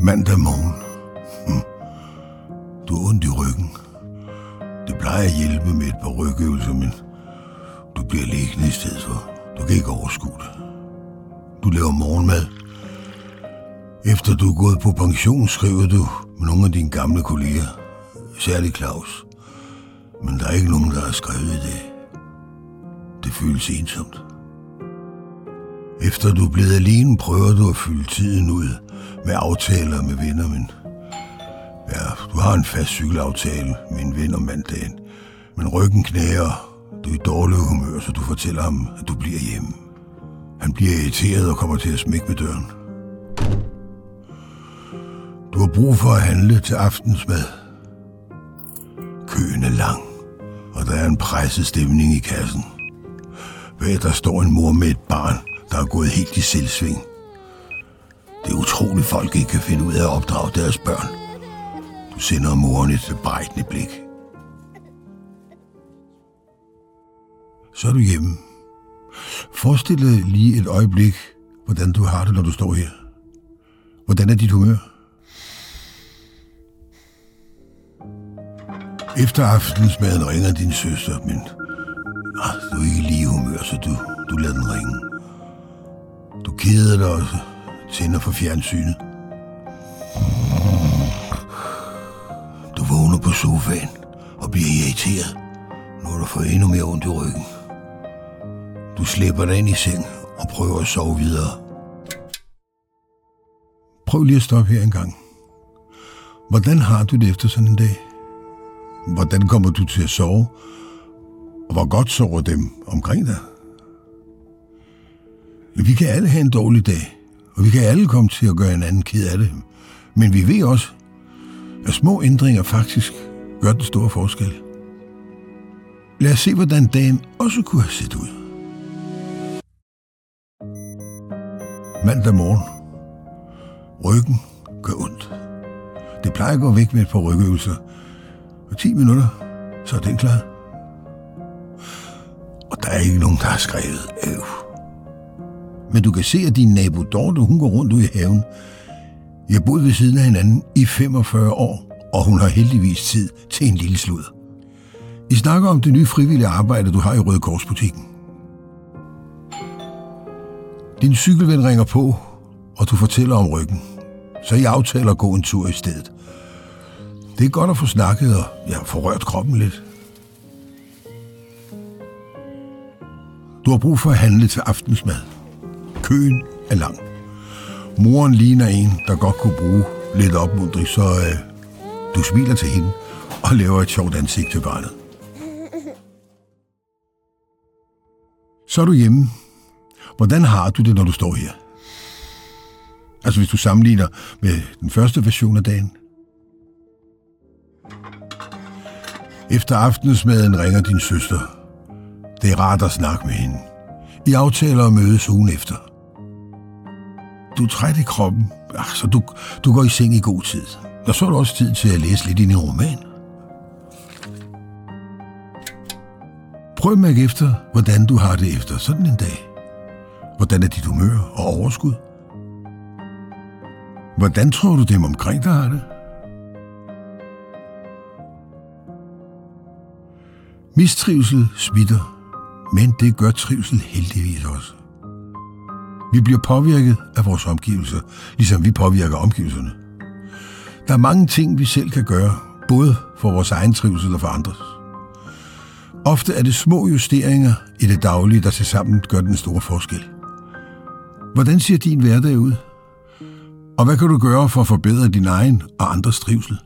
Mandag morgen. Hm. Du har ondt i ryggen. Det plejer at hjælpe med et par rygøvelser, men du bliver liggende i stedet for. Du kan ikke overskue det. Du laver morgenmad. Efter du er gået på pension, skriver du med nogle af dine gamle kolleger. Særligt Claus. Men der er ikke nogen, der har skrevet det. Det føles ensomt. Efter du er blevet alene, prøver du at fylde tiden ud med aftaler med venner, men ja, du har en fast cykelaftale med en ven om mandagen. Men ryggen knæger, du er i dårlig humør, så du fortæller ham, at du bliver hjemme. Han bliver irriteret og kommer til at smække med døren. Du har brug for at handle til aftensmad. Køen er lang, og der er en presset stemning i kassen. Bag der står en mor med et barn, der er gået helt i selvsving. Det er utroligt, folk ikke kan finde ud af at opdrage deres børn. Du sender moren et brækkende blik. Så er du hjemme. Forestil dig lige et øjeblik, hvordan du har det, når du står her. Hvordan er dit humør? Efter aftensmaden ringer din søster, men ah, du er ikke lige i humør, så du, du lader den ringe. Du keder dig også, tænder for fjernsynet. Du vågner på sofaen og bliver irriteret, når du får endnu mere ondt i ryggen. Du slæber dig ind i seng og prøver at sove videre. Prøv lige at stoppe her en gang. Hvordan har du det efter sådan en dag? Hvordan kommer du til at sove? Og hvor godt sover dem omkring dig? Vi kan alle have en dårlig dag, vi kan alle komme til at gøre en anden ked af det. Men vi ved også, at små ændringer faktisk gør den store forskel. Lad os se, hvordan dagen også kunne have set ud. Mandag morgen. Ryggen gør ondt. Det plejer at gå væk med et par rygøvelser. Og 10 minutter, så er den klar. Og der er ikke nogen, der har skrevet øv. Men du kan se, at din nabo Dorte, hun går rundt ude i haven. Jeg har boet ved siden af hinanden i 45 år, og hun har heldigvis tid til en lille slud. I snakker om det nye frivillige arbejde, du har i Røde Korsbutikken. Din cykelven ringer på, og du fortæller om ryggen. Så I aftaler at gå en tur i stedet. Det er godt at få snakket og ja, få rørt kroppen lidt. Du har brug for at handle til aftensmad. Køen er lang. Moren ligner en, der godt kunne bruge lidt opmuntring, så øh, du smiler til hende og laver et sjovt ansigt til barnet. Så er du hjemme. Hvordan har du det, når du står her? Altså hvis du sammenligner med den første version af dagen. Efter aftensmaden ringer din søster. Det er rart at snakke med hende. I aftaler at mødes ugen efter. Du er træt i kroppen, Ach, så du, du går i seng i god tid. Og så er du også tid til at læse lidt i en roman. Prøv at mærke efter, hvordan du har det efter sådan en dag. Hvordan er dit humør og overskud? Hvordan tror du dem omkring dig har det? Mistrivsel smitter, men det gør trivsel heldigvis også. Vi bliver påvirket af vores omgivelser, ligesom vi påvirker omgivelserne. Der er mange ting, vi selv kan gøre, både for vores egen trivsel og for andres. Ofte er det små justeringer i det daglige, der til sammen gør den store forskel. Hvordan ser din hverdag ud? Og hvad kan du gøre for at forbedre din egen og andres trivsel?